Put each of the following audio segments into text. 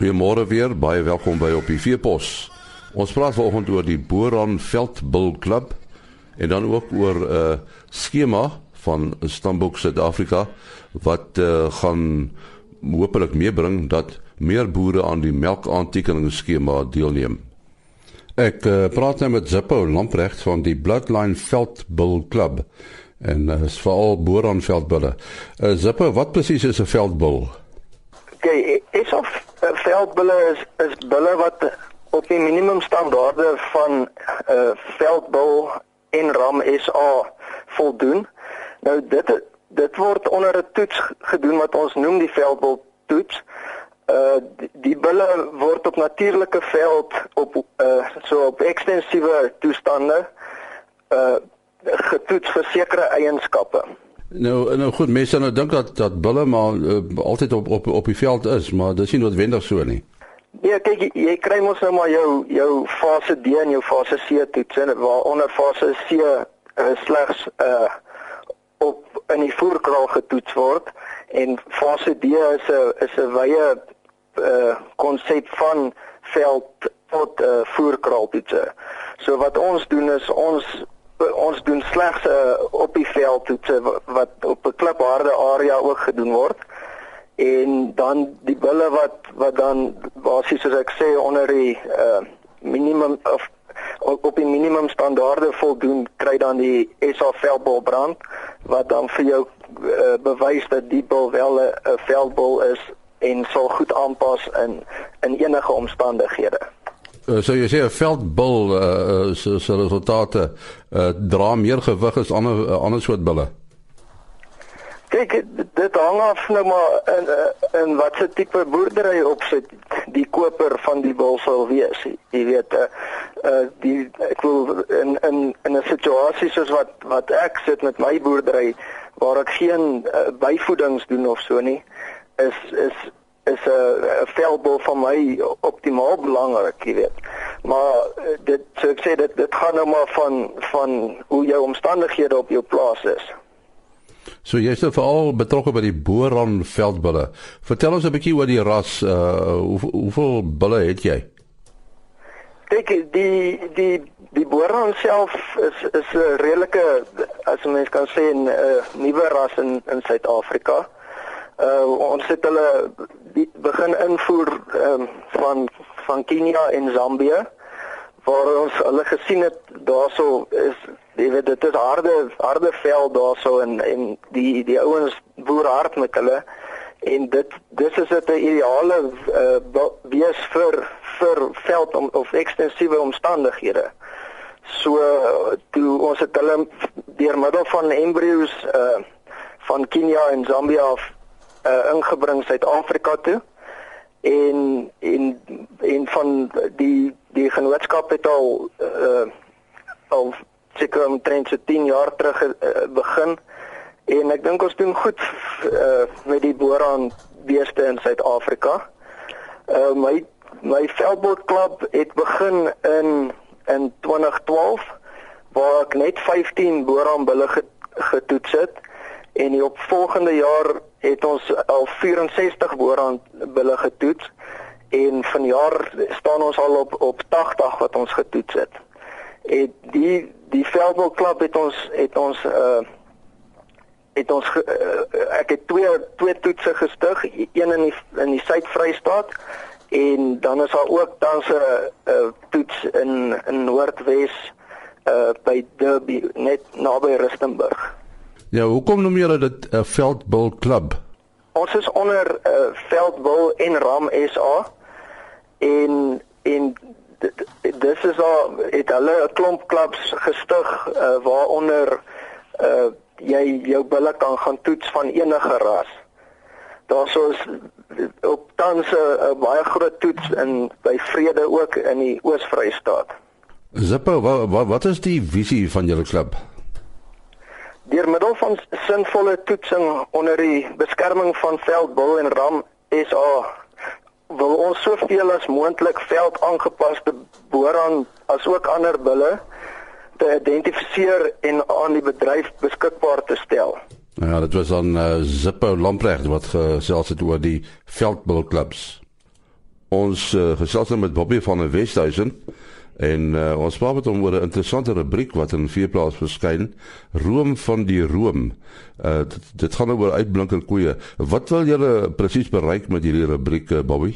Goeiemôre weer, baie welkom by op die Veepos. Ons praat vanoggend oor die Boran Veldbul Klub en dan ook oor 'n uh, skema van Stambok Suid-Afrika wat uh, gaan hopelik meebring dat meer boere aan die melkaantekeningsskema deelneem. Ek uh, praat nou met Zippo Lamprecht van die Bloodline Veldbul Klub en uh, is veral Boran Veldbulle. Uh, Zippo, wat presies is 'n veldbul? Okay, is of veldbulle is is bulle wat op die minimum standaarde van uh, veldbul en ram SA voldoen. Nou dit dit word onder 'n toets gedoen wat ons noem die veldbul toets. Uh die, die bulle word op natuurlike veld op uh so op ekstensiewe toestande uh getoets vir sekere eienskappe. Nou nou goed, mense nou dink dat dat bulle maar uh, altyd op op op die veld is, maar dit is nie noodwendig so nie. Ja, kyk jy, kry mos nou maar jou jou fase D en jou fase C toets en waaronder fase C uh, slegs uh op in die voerkraal getoets word en fase D is 'n is 'n wye uh konsep van veld tot uh voerkraal toetse. So wat ons doen is ons ons doen slegs 'n uh, op die veld toetse wat op 'n klipharde area ook gedoen word en dan die bulle wat wat dan basies soos ek sê onder die uh, minimum of op die minimum standaarde voldoen kry dan die SA veldbul brand wat dan vir jou uh, bewys dat die bul wel 'n veldbul is en sal goed aanpas in in enige omstandighede. Uh, so jy sê 'n veldbul uh, so so resultate uh, dra meer gewig as ander uh, ander soort bulle. Kyk, dit hang af nou maar in in watse tipe boerdery opsit die koper van die bul sal wees. Jy weet, uh, uh die ek wil in in in 'n situasie soos wat wat ek sit met my boerdery waar ek geen uh, byvoedings doen of so nie, is is is 'n veldbul van my optimaal belangrik, jy weet. Maar eh, dit so ek sê dit dit gaan nou maar van van hoe jou omstandighede op jou plaas is. So jy is nou veral betrokke by die Boran veldbulle. Vertel ons 'n bietjie oor die ras, uh hoe, hoeveel bulle het jy? Kyk, die die die Boran self is is 'n redelike as mens kan sê 'n uh, nuwe ras in in Suid-Afrika. Uh ons het hulle begin invoer um, van van Kenia en Zambië waar ons hulle gesien het daarso is jy weet dit is harde harde vel daarso en en die die ouens boer hard met hulle en dit dis is dit 'n ideale uh, wees vir vir veld om of ekstensiewe omstandighede. So toe ons het hulle deur middel van embrio's uh van Kenia en Zambia af uh, ingebring Suid-Afrika toe. En en en van die die genootskap het al uh, al seker omtrent so 10 jaar terug uh, begin. En ek dink ons doen goed uh, met die boeraan beeste in Suid-Afrika. Uh, my my veldbootklub het begin in in 2012 waar ek net 15 boeraan bulle getoets het en die opvolgende jaar het ons al 64 boerand bulle getoets en vanjaar staan ons al op op 80 wat ons getoets het. En die die Veldwil klub het ons het ons uh het ons uh, ek het twee twee toetse gestig, een in die in die Suid-Vrystaat en dan is daar ook dan 'n uh, toets in in Noordwes uh by Derby net naby Rustenburg. Ja, hoekom noem julle dit 'n uh, veldbul klub? Ons is onder uh, veldbul en ram SA en en dis is al het hulle 'n klomp klubs gestig uh, waaronder uh, jy jou bulle kan gaan toets van enige ras. Daar's ons op tans 'n baie groot toets in by Vrede ook in die Oos-Vrystaat. Zippo, wat wat is die visie van julle klub? Deur middel van sinvolle toetsing onder die beskerming van veldbul en ram SA wil ons soveel as moontlik veld aangepaste booraan as ook ander bulle te identifiseer en aan die bedryf beskikbaar te stel. Ja, dit was dan uh, Zippo Lamprecht wat gesels het oor die veldbulklubs. Ons uh, gesels nou met Bobby van der Westhuizen en uh, ons praat met hom oor 'n interessante rubriek wat in Veeplaas verskyn, Room van die Room. Uh, dit, dit gaan oor uitblinker koeie. Wat wil julle presies bereik met hierdie rubriek, uh, Bobby?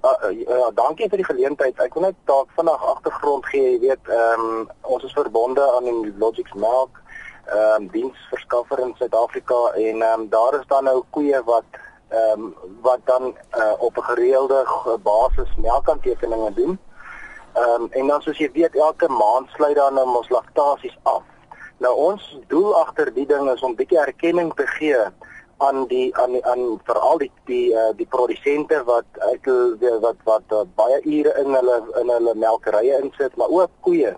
Uh, uh, dankie vir die geleentheid. Ek wil net dalk vinnig agtergrond gee. Jy weet, ehm um, ons is verbonde aan die Logics Milk ehm um, diensverskaffer in Suid-Afrika en ehm um, daar is dan nou koeie wat ehm um, wat dan uh, op 'n gereelde basis melkaantekeninge doen. Ehm um, en dan soos jy weet elke maand sluit dan nou ons laktasies af. Nou ons doel agter die ding is om bietjie erkenning te gee aan die aan die, aan veral die die uh, die produsente wat uit wat wat uh, baie ure in hulle in hulle melkerye insit, maar ook koeie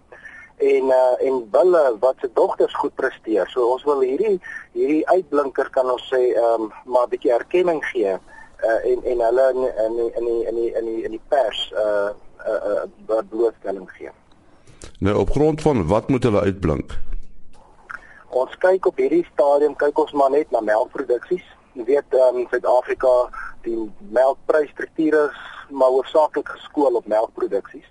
en uh, en bulle wat se dogters goed presteer. So ons wil hierdie hierdie uitblinker kan ons sê ehm um, maar bietjie erkenning gee uh, en en hulle in in in die in die in die in die pers uh uh, uh blootstelling gee. Nou op grond van wat moet hulle uitblink? Ons kyk op hierdie stadium kyk ons maar net na melkproduksies. Jy weet ehm um, Suid-Afrika die melkprysstrukture is maar hoofsaaklik geskool op melkproduksies.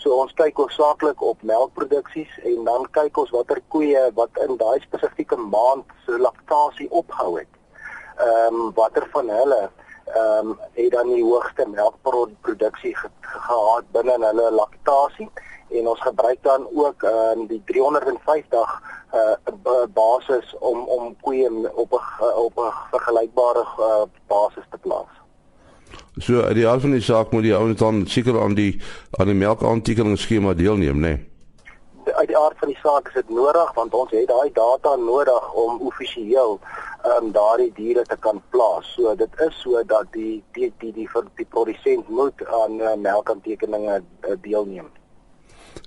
So ons kyk hoofsaaklik op melkproduksies en dan kyk ons watter koeie wat in daai spesifieke maand se laktasie opgehou het. Ehm um, watter van hulle ehm um, het dan die hoogste melkproduksie ge gehad binne hulle laktasie en ons gebruik dan ook ehm um, die 350 uh basis om om koeie op 'n op 'n vergelykbare uh, basis te plaas. So uit die aard van die saak moet die ouens dan seker aan die aan die melkaantekening skema deelneem, né? Nee? Uit die aard van die saak is dit nodig want ons het daai data nodig om amptelik um, daardie diere te kan plaas. So dit is so dat die die die die vir die produsent moet aan uh, melkaantekeninge uh, deelneem.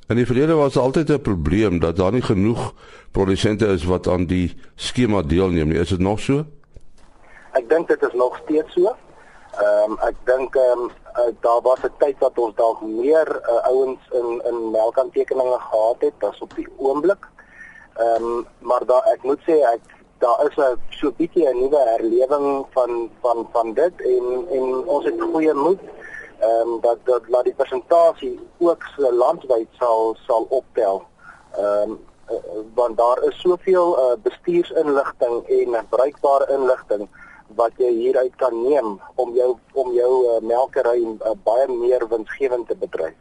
En die verlede was altyd 'n probleem dat daar nie genoeg produsente is wat aan die skema deelneem nie. Is dit nog so? Ek dink dit is nog steeds so. Ehm um, ek dink ehm um, uh, daar was 'n tyd wat ons dalk meer uh, ouens in in melkaantekeninge gehad het as op die oomblik. Ehm um, maar daar ek moet sê ek daar is 'n so bietjie 'n nuwe herlewing van van van dit en en ons het goeie moed ehm um, dat dat laat die presentasie ook so landwyd sal sal optel. Ehm um, want daar is soveel uh, bestuursinligting en bruikbare inligting wat jy hieruit kan neem om jou om jou uh, melkery uh, baie meer winsgewend te bedryf.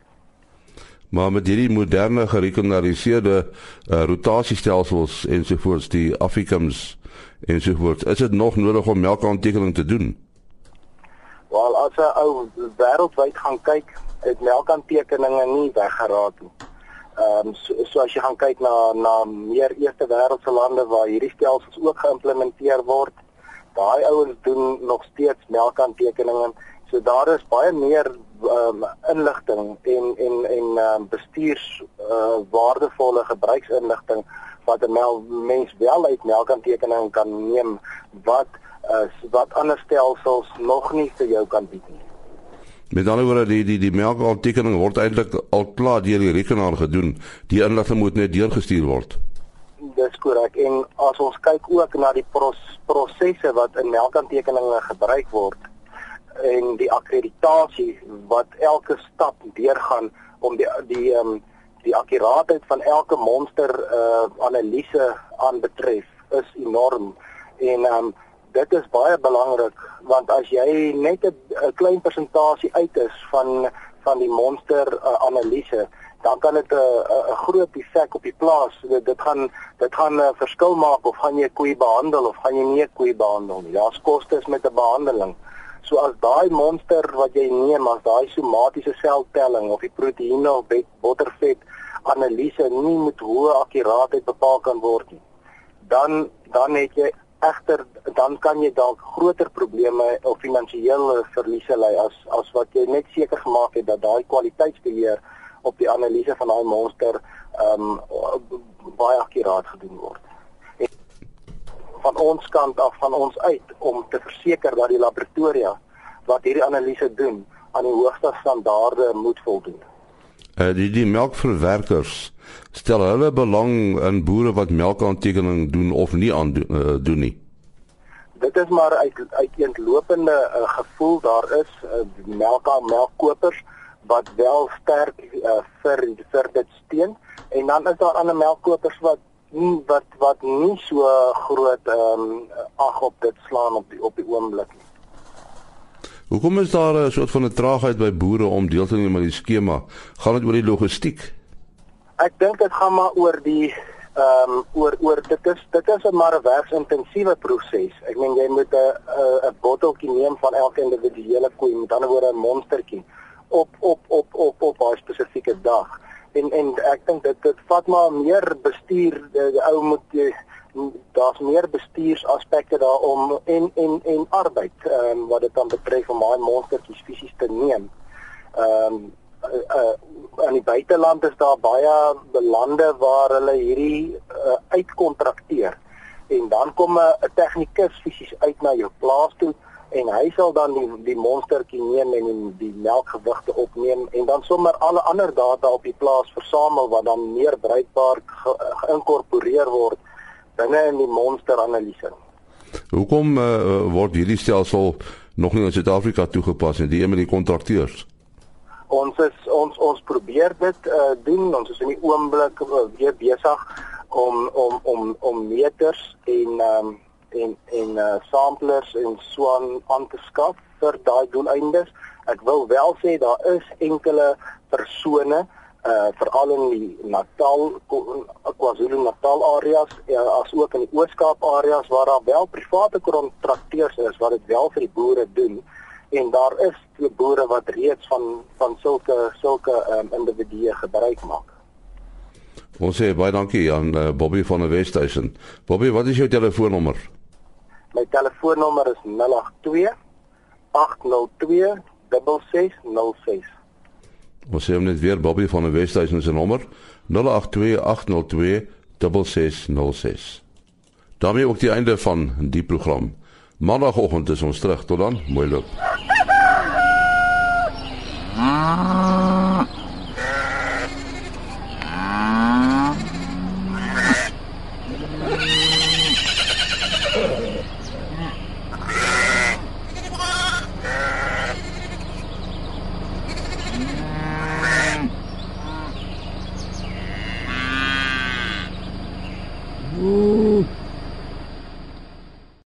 Maar met hierdie moderne gerekenariseerde uh, rotasiestelsels ensovoorts die Afrikams ensovoorts, is dit nog nodig om melkaantekening te doen? Wel, as jy ou wêreldwyd gaan kyk, het melkaantekeninge nie weggeraak nie. Ehm um, so, so as jy gaan kyk na na meer eerste wêreldse lande waar hierdie stelsels ook geïmplementeer word, daai ouens doen nog steeds melkaantekeninge. So daar is baie meer um, inligting en en en um, bestuurs uh, waardevolle gebruiksinligting wat 'n mel, mens wel uit melkaantekeninge kan neem wat uh, wat ander stelsels nog nie vir jou kan bied nie. Met ander woorde die die die melkaantekening word eintlik al klaar deur die rekenaar gedoen. Die inligting moet net deurgestuur word dis korrek en as ons kyk ook na die pros, prosesse wat in melkaantekeninge gebruik word en die akkreditasie wat elke stap deurgaan om die die ehm um, die akkuraatheid van elke monster uh analise aan betref is enorm. En ehm um, dit is baie belangrik want as jy net 'n klein persentasie uit is van van die monster uh, analise dan kan dit 'n 'n groot effek op die plaas. Dit dit gaan dit gaan 'n verskil maak of gaan jy koei behandel of gaan jy nie koei behandel nie. Daar's kostes met 'n behandeling. So as daai monster wat jy neem, as daai somatiese seltelling of die proteïene of bottervet analise nie met hoë akkuraatheid bepaal kan word nie, dan dan het jy egter dan kan jy dalk groter probleme of finansiële verliese ly as as wat jy net seker gemaak het dat daai kwaliteitsbeheer op die analise van daai monster ehm um, baie akkuraat gedoen word. En van ons kant af van ons uit om te verseker dat die laboratoria wat hierdie analise doen aan die hoogste standaarde moet voldoen. Eh uh, die die melkverwerkers stel hulle belang in boere wat melkaantekening doen of nie aan doen, uh, doen nie. dit is maar uit uiteenlopende uh, gevoel daar is uh, melk melkkopers wat wel sterk uh, vir vir dit steun en dan is daar ander melkkopers wat nie wat wat nie so groot ehm um, ag op dit slaan op die op die oomblik nie. Hoekom is daar 'n soort van 'n traagheid by boere om deel te neem aan die skema? Gaan dit oor die logistiek? Ek dink dit gaan maar oor die ehm um, oor oor dit is dit is 'n maar 'n werksintensiewe proses. Ek meen jy moet 'n 'n botteltjie neem van elke individuele koei, met ander woorde 'n monstertjie op op op op op 'n spesifieke dag. En en ek dink dit dit vat maar meer bestuur die, die ou moet daar's meer bestuursaspekte daarom en en en arbeid ehm um, wat dit dan betref om daai monstertjies fisies te neem. Ehm um, uh, uh, in die buiteland is daar baie belande waar hulle hierdie uh, uitkontrakteer. En dan kom 'n tegnikus fisies uit na jou plaas toe en hy sal dan die die monstertjie neem en die, die melkgewigte opneem en dan sommer alle ander data op die plaas versamel wat dan meer bruikbaar geïnkorporeer ge word binne in die monsteranalise. Hoekom uh, word hierdie stelsel nog nie in Suid-Afrika toegepas nie, die met die kontrakteurs? Ons is ons ons probeer dit uh, doen. Ons is in die oomblik uh, weer besig om om om om meters en um, en en uh, samplers en so aan aan te skaf vir daai doeleindes. Ek wil wel sê daar is enkele persone uh veral in die Natal KwaZulu-Natal areas uh, as ook in die Oos-Kaap areas waar daar wel private kontrakteurs is wat dit wel vir die boere doen en daar is twee boere wat reeds van van sulke sulke um, individue gebruik maak. Ons sê baie dankie aan uh, Bobby van die Westhuizen. Bobby, wat is jou telefoonnommer? 082 My telefoonnommer is 082 802 6606. Ons sê net weer Bobby van die Wesduisen se nommer 082 802 6606. daarmee ook die einde van die program. Maandagoggend is ons terug. Tot dan. Mooi loop. Ah.